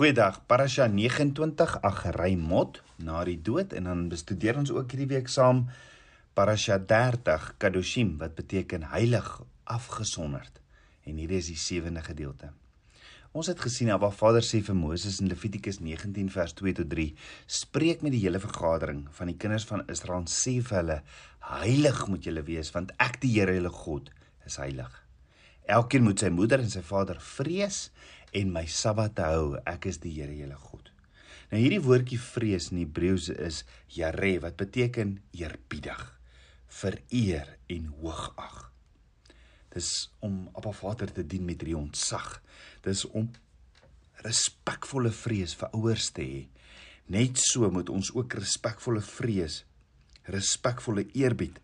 Goeiedag, Parasha 29 Agreimot na die dood en dan bestudeer ons ook hierdie week saam Parasha 30 Kadoshim wat beteken heilig, afgesonderd. En hier is die sewende gedeelte. Ons het gesien Abba Vader sê vir Moses in Levitikus 19 vers 2 tot 3: "Spreek met die hele vergadering van die kinders van Israel sê vir hulle: Heilig moet julle wees, want ek die Here julle God is heilig." Elkeen moet sy moeder en sy vader vrees en my Sabbat hou. Ek is die Here julle God. Nou hierdie woordjie vrees in Hebreëus is yare wat beteken eerbiedig, vereer en hoogag. Dis om Appa Vader te dien met ontzag. Dis om respekvolle vrees vir ouers te hê. Net so moet ons ook respekvolle vrees, respekvolle eerbied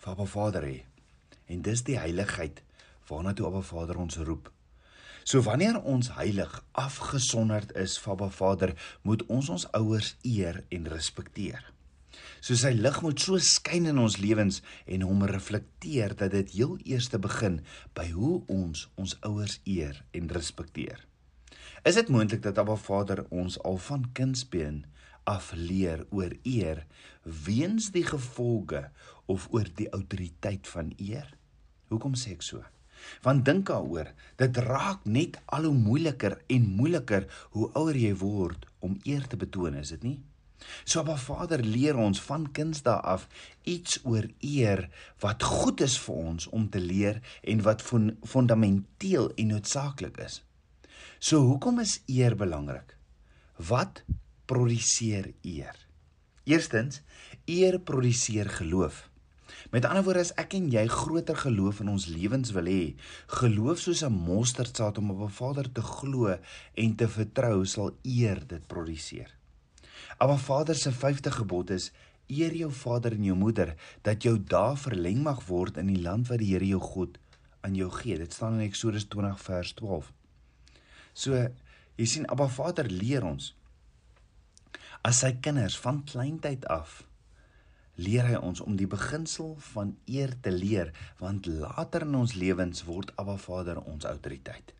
vir Appa Vader hê. En dis die heiligheid waarna toe Abba Vader ons roep. So wanneer ons heilig afgesonderd is van Abba Vader, moet ons ons ouers eer en respekteer. So sy lig moet so skyn in ons lewens en hom reflekteer dat dit heel eers te begin by hoe ons ons ouers eer en respekteer. Is dit moontlik dat Abba Vader ons al van kindsbeen af leer oor eer weens die gevolge of oor die autoriteit van eer? Hoekom sê ek so? Want dink daaroor, dit raak net al hoe moeiliker en moeiliker hoe ouer jy word om eer te betoon, is dit nie? So Abba Vader leer ons van kinds dae af iets oor eer wat goed is vir ons om te leer en wat fundamenteel en noodsaaklik is. So hoekom is eer belangrik? Wat produseer eer? Eerstens, eer produseer geloof. Met ander woorde as ek en jy groter geloof in ons lewens wil hê, geloof soos 'n mosterdsaad om op 'n Vader te glo en te vertrou sal eer dit produseer. Aba Vader se 5de gebod is: Eer jou vader en jou moeder dat jou dae verleng mag word in die land wat die Here jou God aan jou gee. Dit staan in Eksodus 20 vers 12. So jy sien Abba Vader leer ons as sy kinders van kleintyd af leer hy ons om die beginsel van eer te leer want later in ons lewens word Abba Vader ons autoriteit.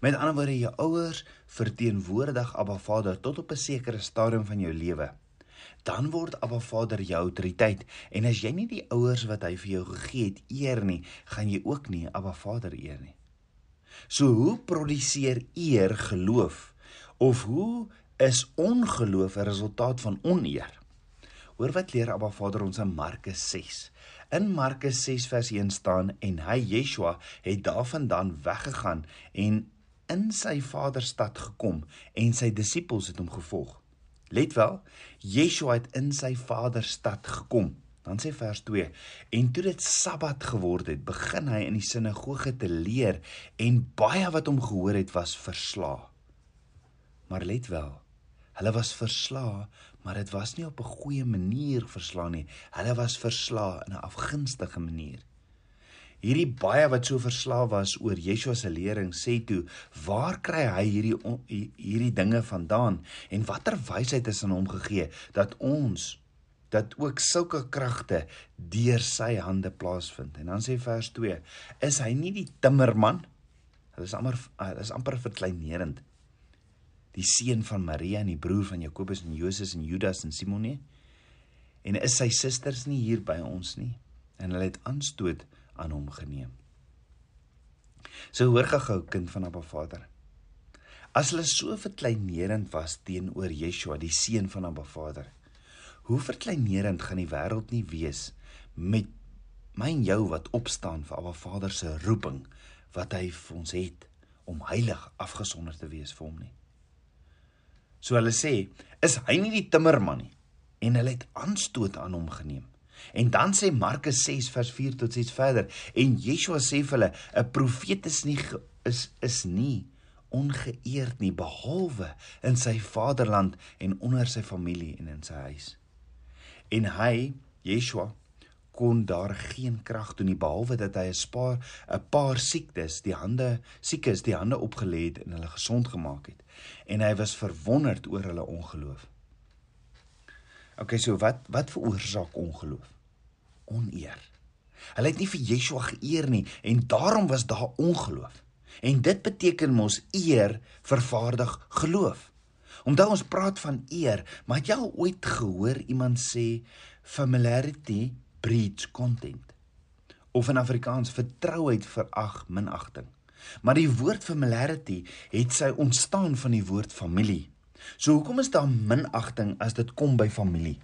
Met ander woorde jou ouers verteenwoordig Abba Vader tot op 'n sekere stadium van jou lewe. Dan word Abba Vader jou autoriteit en as jy nie die ouers wat hy vir jou gegee het eer nie, gaan jy ook nie Abba Vader eer nie. So hoe produseer eer geloof of hoe is ongeloof 'n resultaat van oneer? Hoor wat leer Abba Vader ons in Markus 6. In Markus 6 vers 1 staan en hy Yeshua het daarvandaan weggegaan en in sy Vader stad gekom en sy disippels het hom gevolg. Let wel, Yeshua het in sy Vader stad gekom. Dan sê vers 2: En toe dit Sabbat geword het, begin hy in die sinagoge te leer en baie wat hom gehoor het was versla. Maar let wel, Hulle was versla, maar dit was nie op 'n goeie manier versla nie. Hulle was versla in 'n afgunstige manier. Hierdie baie wat so verslaaf was oor Yeshua se lering sê toe, "Waar kry hy hierdie hierdie dinge vandaan en watter wysheid is aan hom gegee dat ons dat ook sulke kragte deur sy hande plaasvind?" En dan sê vers 2, "Is hy nie die timmerman?" Dit is amper dit is amper verkleinerend die seun van Maria en die broer van Jakobus en Joses en Judas en Simon nie? En is sy susters nie hier by ons nie? En hulle het aanstoot aan hom geneem. So hoor gehou kind van Abba Vader. As hulle so verkleinerend was teenoor Yeshua, die seun van Abba Vader, hoe verkleinerend gaan die wêreld nie wees met my en jou wat opstaan vir Abba Vader se roeping wat hy vir ons het om heilig afgesonder te wees vir hom nie. So hulle sê, is hy nie die timmerman nie? En hulle het aanstoot aan hom geneem. En dan sê Markus 6 vers 4 tot 6 verder, en Yeshua sê vir hulle, 'n profeet is nie is is nie ongeëerd nie behalwe in sy vaderland en onder sy familie en in sy huis. En hy, Yeshua, kon daar geen krag doen nie behalwe dat hy 'n paar 'n paar siektes, die hande siekes, die hande opgelê het en hulle gesond gemaak het. En hy was verwonderd oor hulle ongeloof. OK, so wat wat veroorsaak ongeloof? Oneer. Hulle het nie vir Yeshua geëer nie en daarom was daar ongeloof. En dit beteken mos eer vervaardig geloof. Omdat ons praat van eer, maar het jy al ooit gehoor iemand sê familiarity breeds contempt? Of in Afrikaans vertrouheid verag minagting. Maar die woord familiarity het sy ontstaan van die woord familie. So hoekom is daar minagting as dit kom by familie?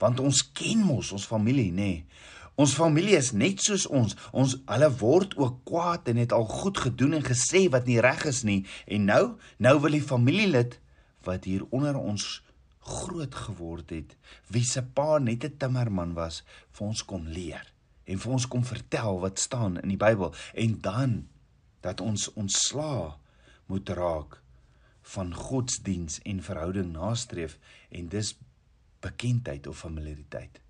Want ons ken mos ons familie, nê? Nee. Ons familie is net soos ons. Ons hulle word ook kwaad en het al goed gedoen en gesê wat nie reg is nie. En nou, nou wil die familielid wat hier onder ons groot geword het, wie se pa net 'n timmerman was, vir ons kom leer en vir ons kom vertel wat staan in die Bybel en dan dat ons ontslaa moet raak van godsdiens en verhouding nastreef en dis bekendheid of familiariteit.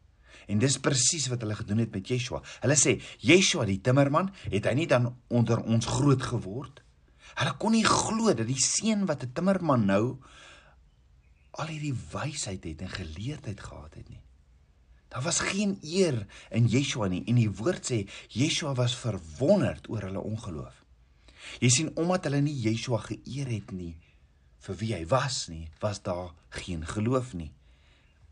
En dis presies wat hulle gedoen het met Yeshua. Hulle sê Yeshua die timmerman, het hy nie dan onder ons groot geword? Hulle kon nie glo dat die seun wat 'n timmerman nou al hierdie wysheid het en geleerdheid gehad het nie. Daar was geen eer in Yeshua nie en die woord sê Yeshua was verwonderd oor hulle ongeloof. Jy sien omdat hulle nie Yeshua geëer het nie vir wie hy was nie, was daar geen geloof nie.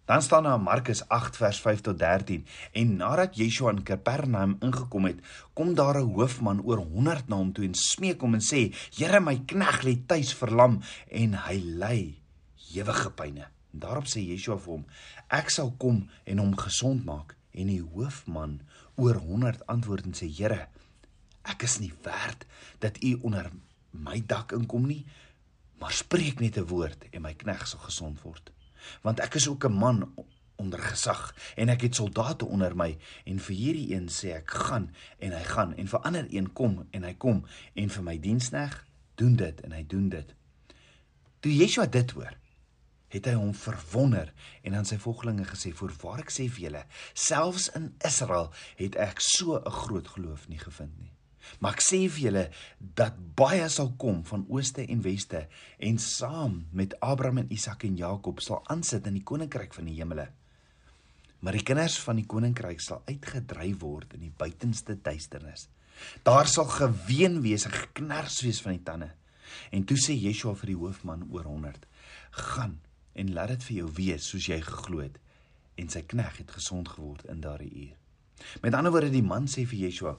Dan staan daar in Markus 8 vers 5 tot 13 en nadat Yeshua in Kapernaum ingekom het, kom daar 'n hoofman oor 100 na hom toe en smeek hom en sê: "Here, my knegg lê tuis verlam en hy ly ewige pyne." En daarop sê Yeshua vir hom: "Ek sal kom en hom gesond maak." En die hoofman oor 100 antwoord en sê: "Here, ek is nie werd dat u onder my dak inkom nie, maar spreek net 'n woord en my knegg sal gesond word." want ek is ook 'n man onder gesag en ek het soldate onder my en vir hierdie een sê ek gaan en hy gaan en vir ander een kom en hy kom en vir my diensneg doen dit en hy doen dit. Toe Yeshua dit hoor, het hy hom verwonder en aan sy volgelinge gesê: "Voorwaar ek sê vir julle, selfs in Israel het ek so 'n groot geloof nie gevind nie." Maar ek sê vir julle dat baie sal kom van ooste en weste en saam met Abraham en Isak en Jakob sal aansit in die koninkryk van die hemele. Maar die kinders van die koninkryk sal uitgedryf word in die buitenste duisternis. Daar sal geween wees en geknars wees van die tande. En toe sê Yeshua vir die hoofman oor 100: "Gaan en laat dit vir jou wees soos jy geglo het." En sy knegg het gesond geword in daardie uur. Met ander woorde, die man sê vir Yeshua: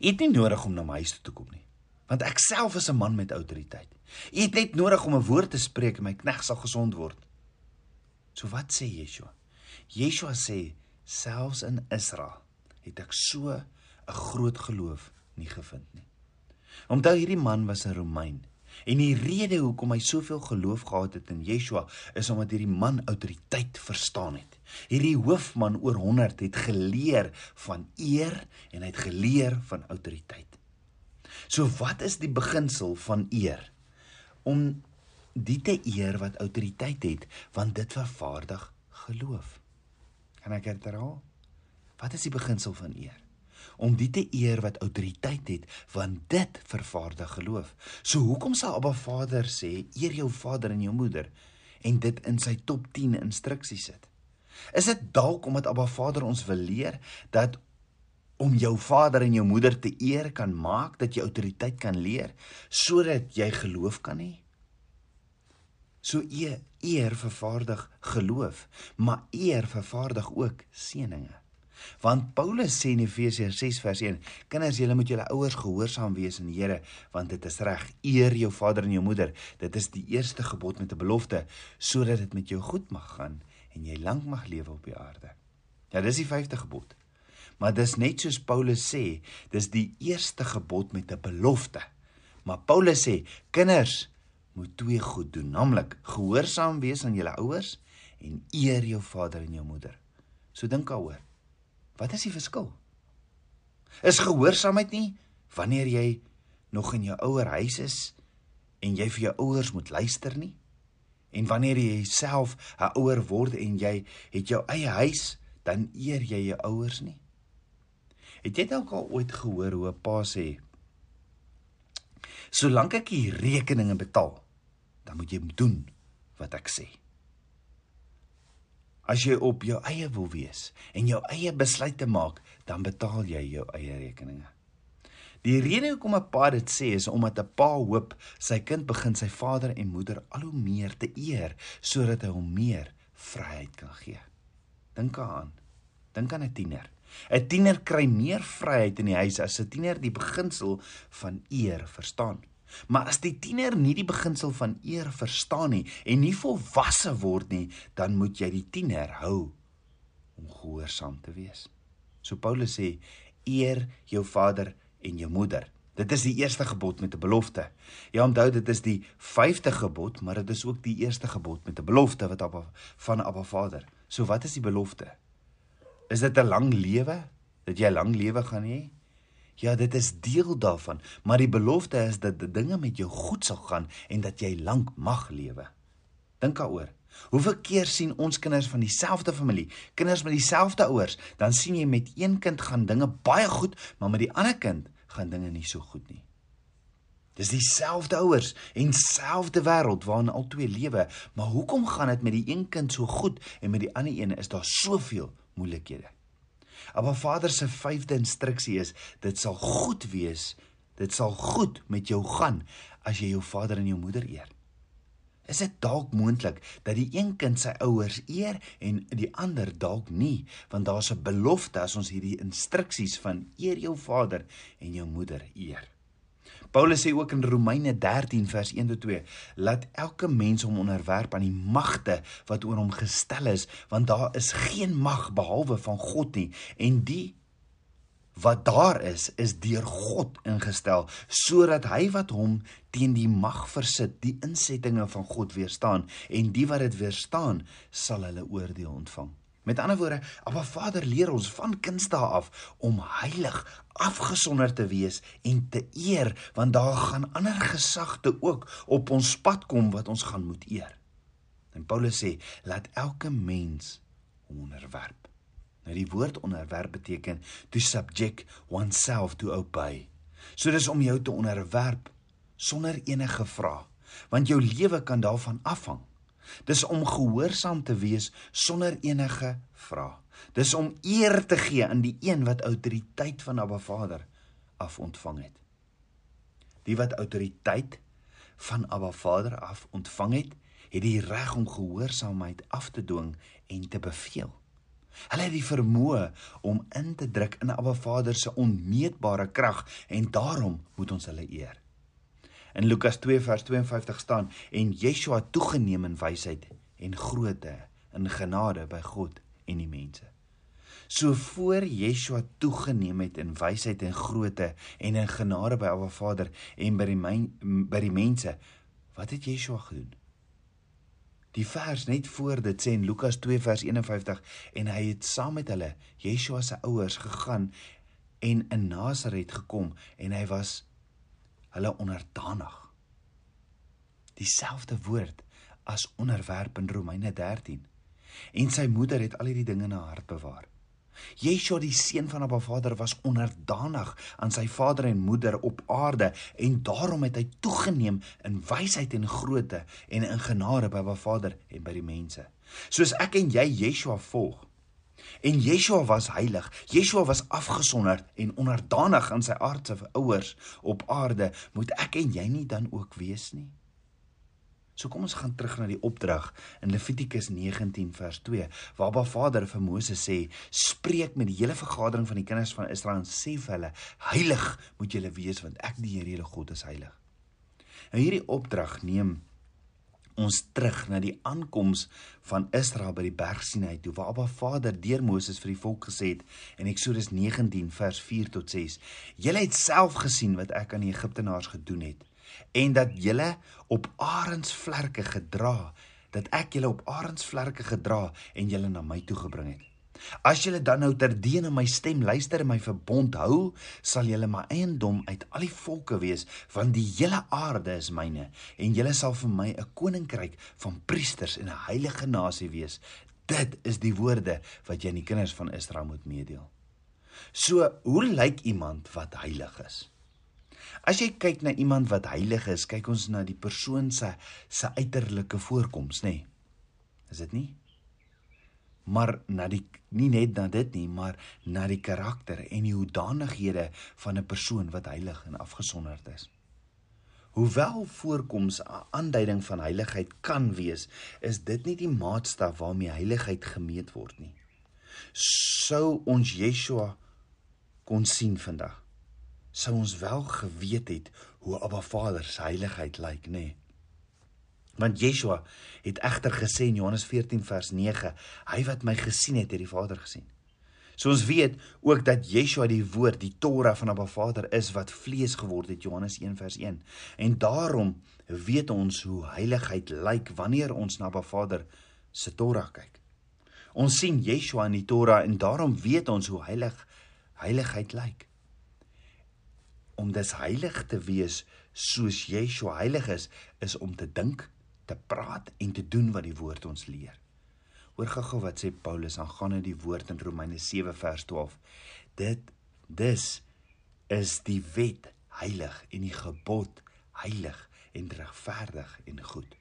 U het nie nodig om na my huis toe te kom nie, want ek self is 'n man met autoriteit. U het net nodig om 'n woord te spreek en my knegg sal gesond word. So wat sê Yeshua? Yeshua sê selfs in Israel het ek so 'n groot geloof nie gevind nie. Omdat hierdie man was 'n Romein En die rede hoekom hy soveel geloof gehad het in Yeshua is omdat hierdie man autoriteit verstaan het. Hierdie hoofman oor 100 het geleer van eer en hy het geleer van autoriteit. So wat is die beginsel van eer? Om die te eer wat autoriteit het, want dit vervaardig geloof. Kan ek herhaal? Wat is die beginsel van eer? Om die te eer wat autoriteit het, want dit vervaardig geloof. So hoekom sal Abba Vader sê eer jou vader en jou moeder en dit in sy top 10 instruksies sit? Is dit dalk omdat Abba Vader ons wil leer dat om jou vader en jou moeder te eer kan maak dat jy autoriteit kan leer sodat jy geloof kan hê? So eer, eer vervaardig geloof, maar eer vervaardig ook seëninge. Want Paulus sê in Efesiërs 6 vers 1: Kinders, julle moet julle ouers gehoorsaam wees in die Here, want dit is reg. Eer jou vader en jou moeder. Dit is die eerste gebod met 'n belofte sodat dit met jou goed mag gaan en jy lank mag lewe op die aarde. Ja, dis die vyfde gebod. Maar dis net soos Paulus sê, dis die eerste gebod met 'n belofte. Maar Paulus sê, kinders moet twee goed doen, naamlik gehoorsaam wees aan julle ouers en eer jou vader en jou moeder. So dink daaroor. Wat is die verskil? Is gehoorsaamheid nie wanneer jy nog in jou ouer huis is en jy vir jou ouers moet luister nie? En wanneer jy self 'n ouer word en jy het jou eie huis, dan eer jy jou ouers nie? Het jy dalk al ooit gehoor hoe 'n pa sê: "Solank ek die rekeninge betaal, dan moet jy doen wat ek sê." As jy op jou eie wil wees en jou eie besluite maak, dan betaal jy jou eie rekeninge. Die rede hoekom 'n pa dit sê is omdat 'n pa hoop sy kind begin sy vader en moeder al hoe meer te eer sodat hy hom meer vryheid kan gee. Dink aan. Dink aan 'n tiener. 'n Tiener kry meer vryheid in die huis as 'n tiener die beginsel van eer verstaan. Maar as die tiener nie die beginsel van eer verstaan nie en nie volwasse word nie, dan moet jy die tiener hou om gehoorsaam te wees. So Paulus sê: "Eer jou vader en jou moeder." Dit is die eerste gebod met 'n belofte. Ja, onthou dit is die 5de gebod, maar dit is ook die eerste gebod met 'n belofte wat Abba van Abba Vader. So wat is die belofte? Is dit 'n lang lewe? Dat jy lang lewe gaan hê? Ja, dit is deel daarvan, maar die belofte is dat die dinge met jou goed sal gaan en dat jy lank mag lewe. Dink daaroor. Hoeveel keer sien ons kinders van dieselfde familie, kinders met dieselfde ouers, dan sien jy met een kind gaan dinge baie goed, maar met die ander kind gaan dinge nie so goed nie. Dis dieselfde ouers en selfde wêreld waarin al twee lewe, maar hoekom gaan dit met die een kind so goed en met die ander een is daar soveel moeilikhede? Maar Vader se vyfde instruksie is: dit sal goed wees, dit sal goed met jou gaan as jy jou vader en jou moeder eer. Is dit dalk moontlik dat die een kind sy ouers eer en die ander dalk nie, want daar's 'n belofte as ons hierdie instruksies van eer jou vader en jou moeder eer. Paulus sê ook in Romeine 13 vers 1 tot 2: Laat elke mens hom onderwerp aan die magte wat oor hom gestel is, want daar is geen mag behalwe van God nie. En die wat daar is is deur God ingestel sodat hy wat hom teen die mag versit die insettinge van God weerstaan. En die wat dit weerstaan sal hulle oordeel ontvang met ander woorde Abba Vader leer ons van kindsdae af om heilig afgesonder te wees en te eer want daar gaan ander gesagte ook op ons pad kom wat ons gaan moet eer en Paulus sê laat elke mens onderwerp Nou die woord onderwerp beteken to subject oneself to obey. So dis om jou te onderwerp sonder enige vrae, want jou lewe kan daarvan afhang. Dis om gehoorsaam te wees sonder enige vrae. Dis om eer te gee aan die een wat autoriteit van Abba Vader af ontvang het. Die wat autoriteit van Abba Vader af ontvang het, het die reg om gehoorsaamheid af te dwing en te beveel. Hulle het die vermoë om in te druk in Abba Vader se onmeetbare krag en daarom moet ons hulle eer. In Lukas 2 vers 52 staan en Yeshua toegeneem in wysheid en grootte in genade by God en die mense. So voor Yeshua toegeneem het in wysheid en grootte en in genade by Abba Vader en by die by die mense, wat het Yeshua gedoen? Die vers net voor dit sê in Lukas 2 vers 51 en hy het saam met hulle Yeshua se ouers gegaan en in Nasaret gekom en hy was hulle onderdanig. Dieselfde woord as onderwerp in Romeine 13. En sy moeder het al hierdie dinge in haar hart bewaar. Yeshua die seun van Abba Vader was onderdanig aan sy vader en moeder op aarde en daarom het hy toegeneem in wysheid en grootte en in genade by Abba Vader en by die mense. Soos ek en jy Yeshua volg. En Yeshua was heilig. Yeshua was afgesonder en onderdanig aan sy aardse ouers op aarde, moet ek en jy nie dan ook wees nie? So kom ons gaan terug na die opdrag in Levitikus 19 vers 2 waar Ba Vader vir Moses sê: "Spreek met die hele vergadering van die kinders van Israel en sê vir hulle: Heilig moet julle wees want ek die Here julle God is heilig." Nou hierdie opdrag neem ons terug na die aankoms van Israel by die berg Sinai toe waar Abba Vader deur Moses vir die volk gesê het in Eksodus 19 vers 4 tot 6: "Julle het self gesien wat ek aan die Egiptenaars gedoen het." en dat julle op arensvlerke gedra dat ek julle op arensvlerke gedra en julle na my toe gebring het. As julle dan nou terdeen my stem luister en my verbond hou, sal julle my eiendom uit al die volke wees, want die hele aarde is myne en julle sal vir my 'n koninkryk van priesters en 'n heilige nasie wees. Dit is die woorde wat jy aan die kinders van Israel moet meedeel. So, hoe lyk iemand wat heilig is? As jy kyk na iemand wat heilig is, kyk ons na die persoon se se uiterlike voorkoms, nê? Nee. Is dit nie? Maar na die nie net na dit nie, maar na die karakter en die hoedanighede van 'n persoon wat heilig en afgesonderd is. Hoewel voorkoms 'n aanduiding van heiligheid kan wees, is dit nie die maatstaf waarmee heiligheid gemeet word nie. Sou ons Yeshua kon sien vandag, sou ons wel geweet het hoe Abba Vader se heiligheid lyk, nê? Nee. Want Yeshua het egter gesê in Johannes 14 vers 9, hy wat my gesien het, het die Vader gesien. So ons weet ook dat Yeshua die woord, die Torah van Abba Vader is wat vlees geword het Johannes 1 vers 1. En daarom weet ons hoe heiligheid lyk wanneer ons na Abba Vader se Torah kyk. Ons sien Yeshua in die Torah en daarom weet ons hoe heilig heiligheid lyk. Om des heilig te wees soos Yeshua heilig is, is om te dink te praat en te doen wat die woord ons leer. Hoor gou-gou wat sê Paulus aangaande die woord in Romeine 7 vers 12. Dit dis is die wet heilig en die gebod heilig en regverdig en goed.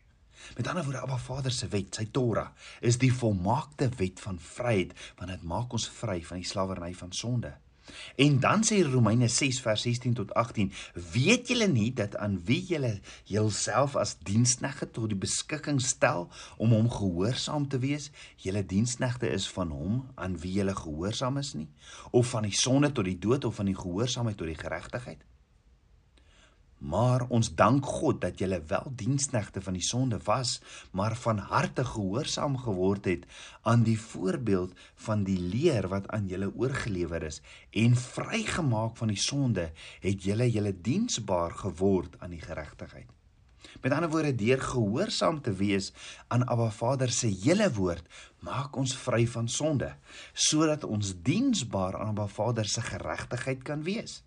Met ander woorde, Abba Vader se wet, sy Torah, is die volmaakte wet van vryheid want dit maak ons vry van die slawerny van sonde. En dan sê Romeine 6 vers 16 tot 18: Weet julle nie dat aan wie julle julself as diensknegte tot die beskikking stel om hom gehoorsaam te wees, julle diensknegte is van hom aan wie julle gehoorsaam is nie, of van die sonde tot die dood of van die gehoorsaamheid tot die geregtigheid? Maar ons dank God dat julle wel diensknegte van die sonde was, maar van harte gehoorsaam geword het aan die voorbeeld van die leer wat aan julle oorgelewer is en vrygemaak van die sonde het julle julle diensbaar geword aan die geregtigheid. Met ander woorde deur gehoorsaam te wees aan Abba Vader se hele woord maak ons vry van sonde sodat ons diensbaar aan Abba Vader se geregtigheid kan wees.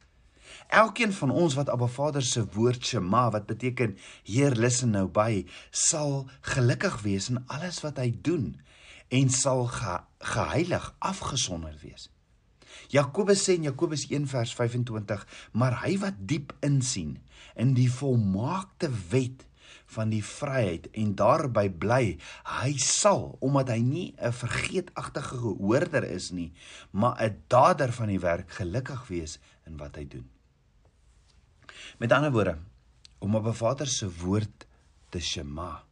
Elkeen van ons wat Abba Vader se woord Shema wat beteken Heer listen nou by, sal gelukkig wees in alles wat hy doen en sal ge geheilig afgesonder wees. Jakobus sê in Jakobus 1 vers 25, maar hy wat diep insien in die volmaakte wet van die vryheid en daarby bly, hy sal omdat hy nie 'n vergeetagtige gehoorder is nie, maar 'n dader van die werk gelukkig wees in wat hy doen. Met ander woorde, om op 'n Vader se woord te shema.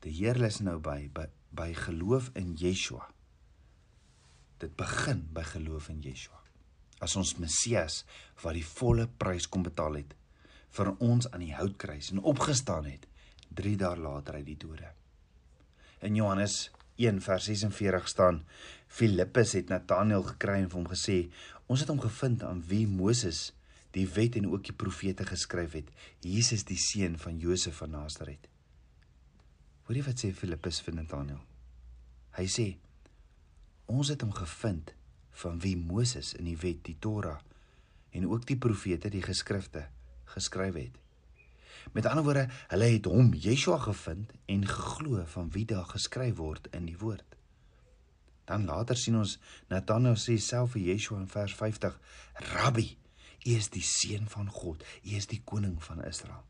Die Here is nou by, by by geloof in Yeshua. Dit begin by geloof in Yeshua. As ons Messias wat die volle prys kom betaal het vir ons aan die houtkruis en opgestaan het 3 dae later uit die dode. In Johannes 1 vers 46 staan Filippus het Nataneel gekry en vir hom gesê ons het hom gevind aan wie Moses die wet en ook die profete geskryf het, Jesus die seun van Josef van Nasaret. Hoorie wat sê Filippus vir Nathanael? Hy sê ons het hom gevind van wie Moses in die wet, die Torah en ook die profete, die geskrifte geskryf het. Met ander woorde, hulle het hom Yeshua gevind en geglo van wie daar geskryf word in die woord. Dan later sien ons Nathanael sê self vir Yeshua in vers 50: "Rabbi, U is die seun van God. U is die koning van Israel.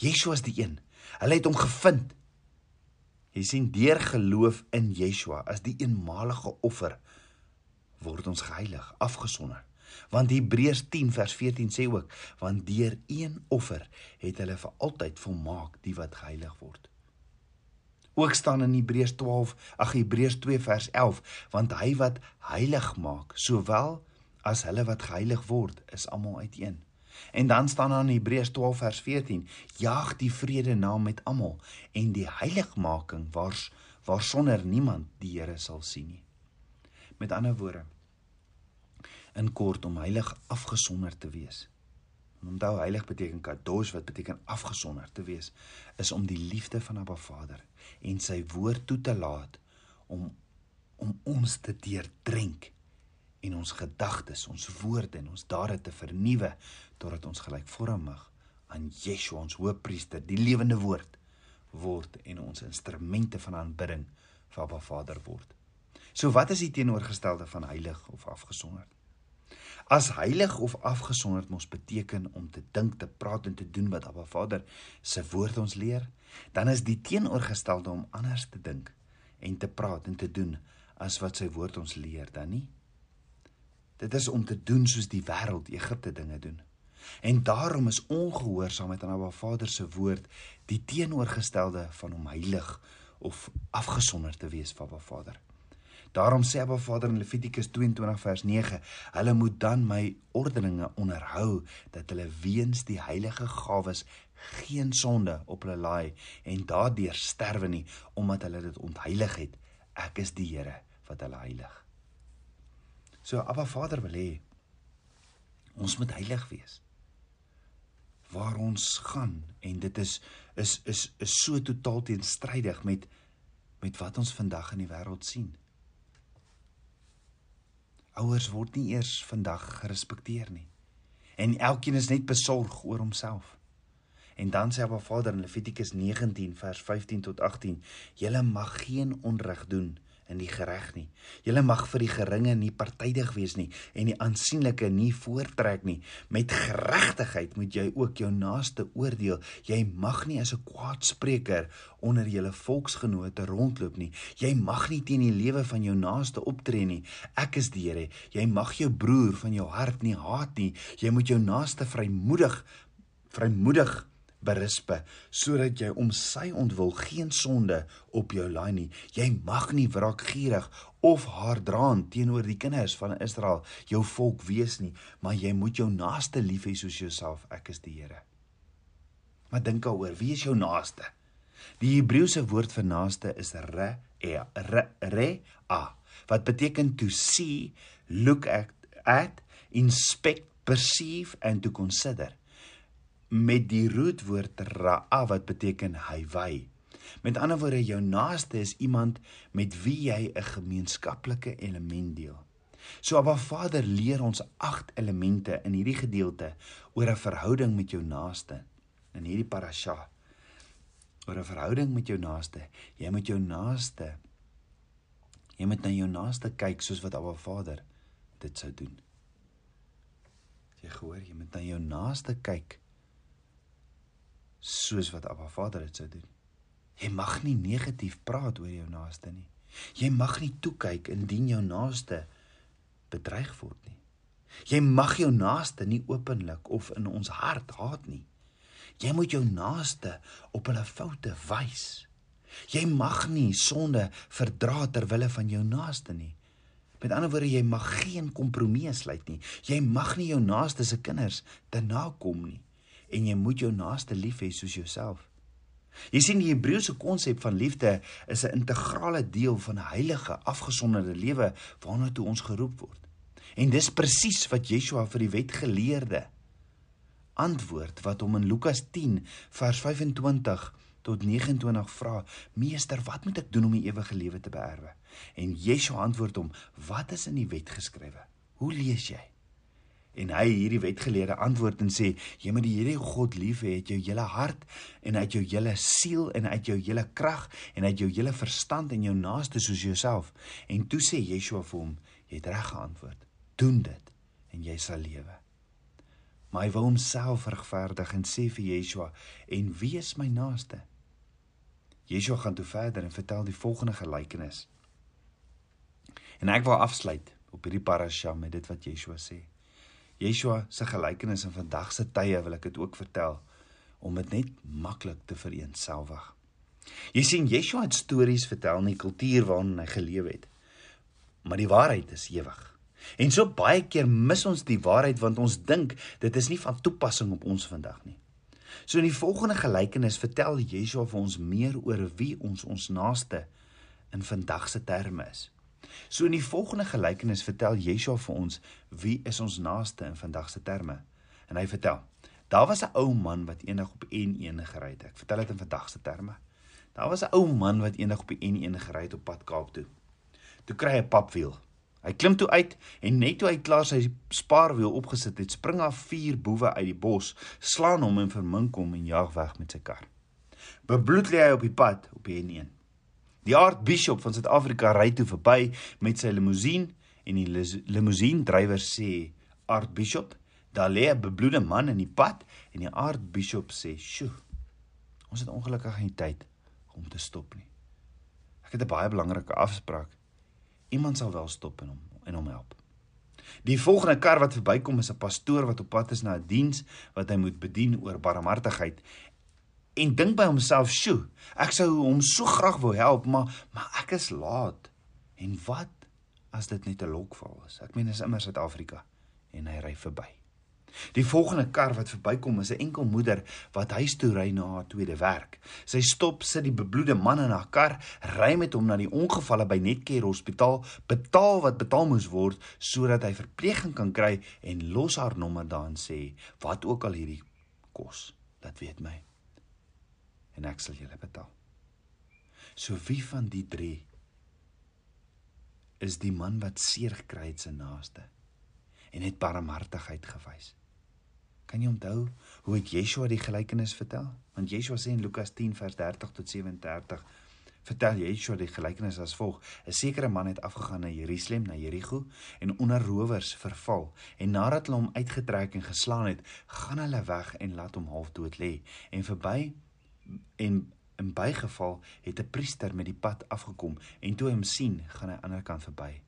Yeshua is die een. Hulle het hom gevind. Jy sien deur geloof in Yeshua as die eenmalige offer word ons geheilig, afgesonder. Want Hebreërs 10 vers 14 sê ook, want deur een offer het hulle vir altyd volmaak die wat geheilig word. Ook staan in Hebreërs 12, ag Hebreërs 2 vers 11, want hy wat heilig maak, sowel as hulle wat geheilig word, is almal uiteen. En dan staan daar in Hebreërs 12 vers 14: Jaag die vrede na met almal en die heiligmaking waar waarsonder niemand die Here sal sien nie. Met ander woorde, in kort om heilig afgesonder te wees. Onthou heilig beteken kadosh wat beteken afgesonder te wees is om die liefde van Abba Vader en sy woord toe te laat om om ons te deurdrink en ons gedagtes, ons woorde en ons dade te vernuwe totdat ons gelykvormig aan Yeshua ons Hoëpriester, die lewende woord word en ons instrumente van aanbidding vir Abba Vader word. So wat is die teenoorgestelde van heilig of afgesonderd? As heilig of afgesonderd mos beteken om te dink, te praat en te doen wat Abba Vader se woord ons leer, dan is die teenoorgestelde om anders te dink en te praat en te doen as wat sy woord ons leer dan nie. Dit is om te doen soos die wêreld Egipte dinge doen. En daarom is ongehoorsaamheid aan Abba Vader se woord die teenoorgestelde van om heilig of afgesonder te wees van Abba Vader. Daarom sê Abba Vader in Levitikus 22 vers 9: Hulle moet dan my ordeninge onderhou dat hulle weens die heilige gawes geen sonde op hulle laai en daardeur sterwe nie omdat hulle dit ontheilig het. Ek is die Here wat hulle heilig. So Abba Vader wil hê ons moet heilig wees. Waar ons gaan en dit is is is is so totaal teenstrydig met met wat ons vandag in die wêreld sien. Ouers word nie eers vandag gerespekteer nie. En elkeen is net besorg oor homself. En dan sê Abba Vader in Levitikus 19 vers 15 tot 18: "Julle mag geen onreg doen in die gereg nie. Julle mag vir die geringe nie partydig wees nie en die aansienlike nie voortrek nie. Met geregtigheid moet jy ook jou naaste oordeel. Jy mag nie as 'n kwaadspreker onder julle volksgenote rondloop nie. Jy mag nie teen die lewe van jou naaste optree nie. Ek is die Here. Jy mag jou broer van jou hart nie haat nie. Jy moet jou naaste vrymoedig vrymoedig berispe sodat jy om sy ontwil geen sonde op jou laai nie. Jy mag nie wraakgierig of haardraand teenoor die kinders van Israel, jou volk wees nie, maar jy moet jou naaste lief hê soos jouself. Ek is die Here. Maar dink daaroor, wie is jou naaste? Die Hebreëse woord vir naaste is re e re, re a wat beteken to see, look at, at inspect, perceive and to consider met die roetwoord ra'a wat beteken hy wy. Met ander woorde jou naaste is iemand met wie jy 'n gemeenskaplike element deel. So Abba Vader leer ons agt elemente in hierdie gedeelte oor 'n verhouding met jou naaste in hierdie parasha. Oor 'n verhouding met jou naaste. Jy moet jou naaste jy moet na jou naaste kyk soos wat Abba Vader dit sou doen. Jy hoor, jy moet na jou naaste kyk soos wat Abba Vader dit sou doen. Jy mag nie negatief praat oor jou naaste nie. Jy mag nie toe kyk indien jou naaste bedreig word nie. Jy mag jou naaste nie openlik of in ons hart haat nie. Jy moet jou naaste op hulle foute wys. Jy mag nie sonde verdra ter wille van jou naaste nie. Met ander woorde, jy mag geen kompromie sluit nie. Jy mag nie jou naaste se kinders te nakom nie en jy moet jou naaste lief hê soos jouself. Jy sien die Hebreëse konsep van liefde is 'n integrale deel van 'n heilige, afgesonderde lewe waarna toe ons geroep word. En dis presies wat Yeshua vir die wetgeleerde antwoord wat hom in Lukas 10 vers 25 tot 29 vra: "Meester, wat moet ek doen om die ewige lewe te beerwe?" En Yeshua antwoord hom: "Wat is in die wet geskrywe? Hoe lees jy?" En hy hierdie wetgeleerde antwoord en sê: Jy moet die Here God lief hê uit jou hele hart en uit jou hele siel en uit jou hele krag en uit jou hele verstand en jou naaste soos jouself. En toe sê Yeshua vir hom: Jy het reg geantwoord. Doen dit en jy sal lewe. Maar hy wou homself regverdig en sê vir Yeshua: En wie is my naaste? Yeshua gaan toe verder en vertel die volgende gelykenis. En ek wil afsluit op hierdie parasha met dit wat Yeshua sê. Yeshua se gelykenis in vandag se tye wil ek dit ook vertel om dit net maklik te vereenselwig. Jy sien Yeshua het stories vertel in die kultuur waarin hy geleef het. Maar die waarheid is ewig. En so baie keer mis ons die waarheid want ons dink dit is nie van toepassing op ons vandag nie. So in die volgende gelykenis vertel Yeshua vir ons meer oor wie ons ons naaste in vandag se terme is. So in die volgende gelykenis vertel Yeshua vir ons wie is ons naaste in vandag se terme. En hy vertel: Daar was 'n ou man wat eendag op N1 gery het. Ek vertel dit in vandag se terme. Daar was 'n ou man wat eendag op die N1 gery het op pad Kaap toe. Toe kry hy 'n papwiel. Hy klim toe uit en net toe hy klaar sy spaarwiel opgesit het, spring af vier boewe uit die bos, slaan hom en vermink hom en jaag weg met sy kar. Bebloed lê hy op die pad op die N1. Die aartsbisschop van Suid-Afrika ry toe verby met sy limousine en die limousine drywer sê: "Aartsbisschop, daar lê 'n bebloede man in die pad." En die aartsbisschop sê: "Sjoe. Ons het ongelukkig nie tyd om te stop nie." Ek het 'n baie belangrike afspraak. Iemand sal wel stop en hom en hom help. Die volgende kar wat verbykom is 'n pastoor wat op pad is na 'n diens wat hy moet bedien oor barmhartigheid en dink by homself, "Sjoe, ek sou hom so graag wou help, maar maar ek is laat." En wat as dit net 'n lokval is? Ek meen, is immer Suid-Afrika en hy ry verby. Die volgende kar wat verbykom is 'n enkel moeder wat huis toe ry na haar tweede werk. Sy stop, sit die bebloede man in haar kar, ry met hom na die ongevalle by Netcare Hospitaal, betaal wat betaal moes word sodat hy verpleging kan kry en los haar nommer daar en sê wat ook al hierdie kos. Dit weet my en ek sal julle betaal. So wie van die 3 is die man wat seer gekry het sy naaste en het barmhartigheid gewys? Kan jy onthou hoe het Yeshua die gelykenis vertel? Want Yeshua sê in Lukas 10 vers 30 tot 37 vertel Yeshua die gelykenis as volg: 'n sekere man het afgegaan na Jerusalem, na Jerigo en onder rowers verval en nadat hulle hom uitgetrek en geslaan het, gaan hulle weg en laat hom half dood lê en verby en in bygeval het 'n priester met die pad afgekom en toe hy hom sien, gaan hy aan die ander kant verby.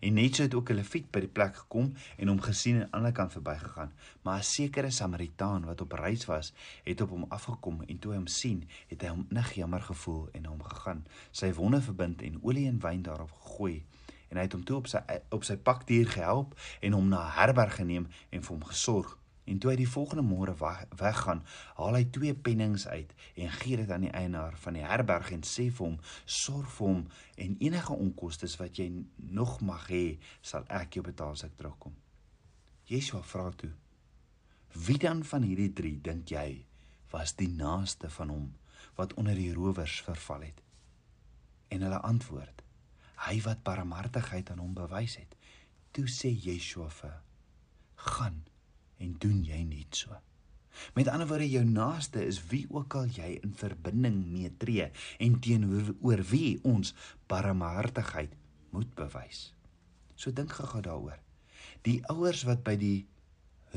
En net so het ook 'n leviet by die plek gekom en hom gesien en aan die ander kant verbygegaan. Maar 'n sekere Samaritaan wat op reis was, het op hom afgekom en toe hy hom sien, het hy hom nig jammer gevoel en hom gegaan, sy wonde verbind en olie en wyn daarop gegooi en hy het hom toe op sy op sy pakdier gehelp en hom na 'n herberg geneem en vir hom gesorg. En toe hy die volgende môre weggaan, haal hy twee pennings uit en gee dit aan die eienaar van die herberg en sê vir hom: "Sorg vir hom en enige onkoste wat jy nog mag hê, sal ek jou betaal as ek terugkom." Yeshua vra toe: "Wie dan van hierdie 3 dink jy was die naaste van hom wat onder die rowers verval het?" En hulle antwoord: "Hy wat barmhartigheid aan hom bewys het." Toe sê Yeshua vir: "Gaan en doen jy net so. Met ander woorde jou naaste is wie ook al jy in verbinding mee tree en teenoor wie ons barmhartigheid moet bewys. So dink gou daaroor. Die ouers wat by die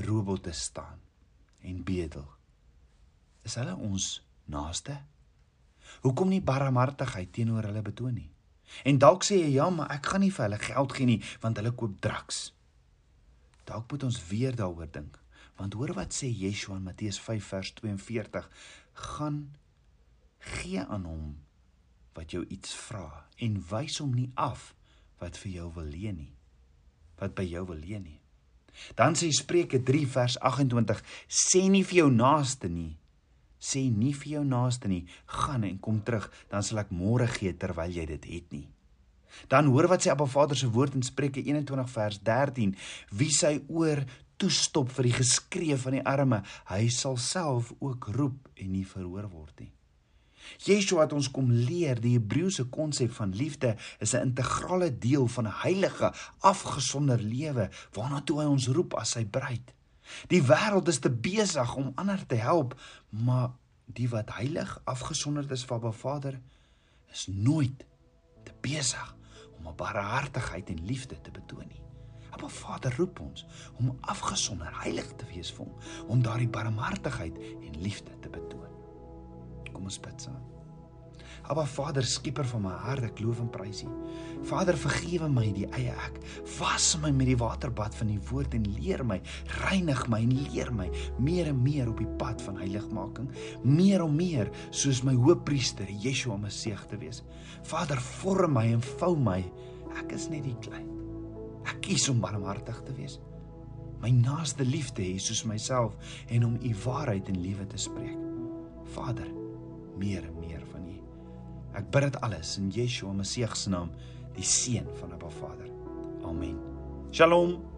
robotte staan en bedel. Is hulle ons naaste? Hoekom nie barmhartigheid teenoor hulle betoon nie? En dalk sê jy ja, maar ek gaan nie vir hulle geld gee nie want hulle koop drugs. Dalk moet ons weer daaroor dink. Want hoor wat sê Yeshua in Matteus 5 vers 42: "Gaan gee aan hom wat jou iets vra en wys hom nie af wat vir jou wil leen nie. Wat by jou wil leen nie." Dan sê Spreuke 3 vers 28: "Sê nie vir jou naaste nie, sê nie vir jou naaste nie, gaan en kom terug, dan sal ek môre gee terwyl jy dit het nie." Dan hoor wat sê Abba Vader se woord in Spreuke 21 vers 13: Wie sy oor toestop vir die geskree van die arme, hy sal self ook roep en nie verhoor word nie. Yeshua het ons kom leer die Hebreëse konsep van liefde is 'n integrale deel van 'n heilige, afgesonder lewe waarna toe hy ons roep as sy bruid. Die wêreld is te besig om ander te help, maar die wat heilig afgesonderd is van Abba Vader is nooit te besig om 'n barmhartigheid en liefde te betoon nie. Appa Vader roep ons om afgesonder heilig te wees vir hom, om daardie barmhartigheid en liefde te betoon. Kom ons bid saam. Appa Vader, skieper van my hart, ek loof en prys U. Vader, vergewe my die eie ek. Was my met die waterbad van die woord en leer my, reinig my en leer my meer en meer op die pad van heiligmaking, meer en meer soos my hoëpriester Yeshua Messie te wees. Vader, vorm my en vou my. Ek is net die klein. Ek kies om barmhartig te wees. My naaste liefde hê soos myself en om u waarheid en liefde te spreek. Vader, meer en meer u. Ek bid dit alles in Yeshua Messie se naam, die seun van Abba Vader. Amen. Shalom.